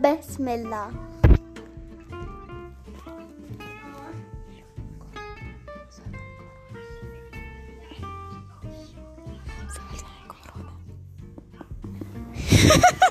Bismillah.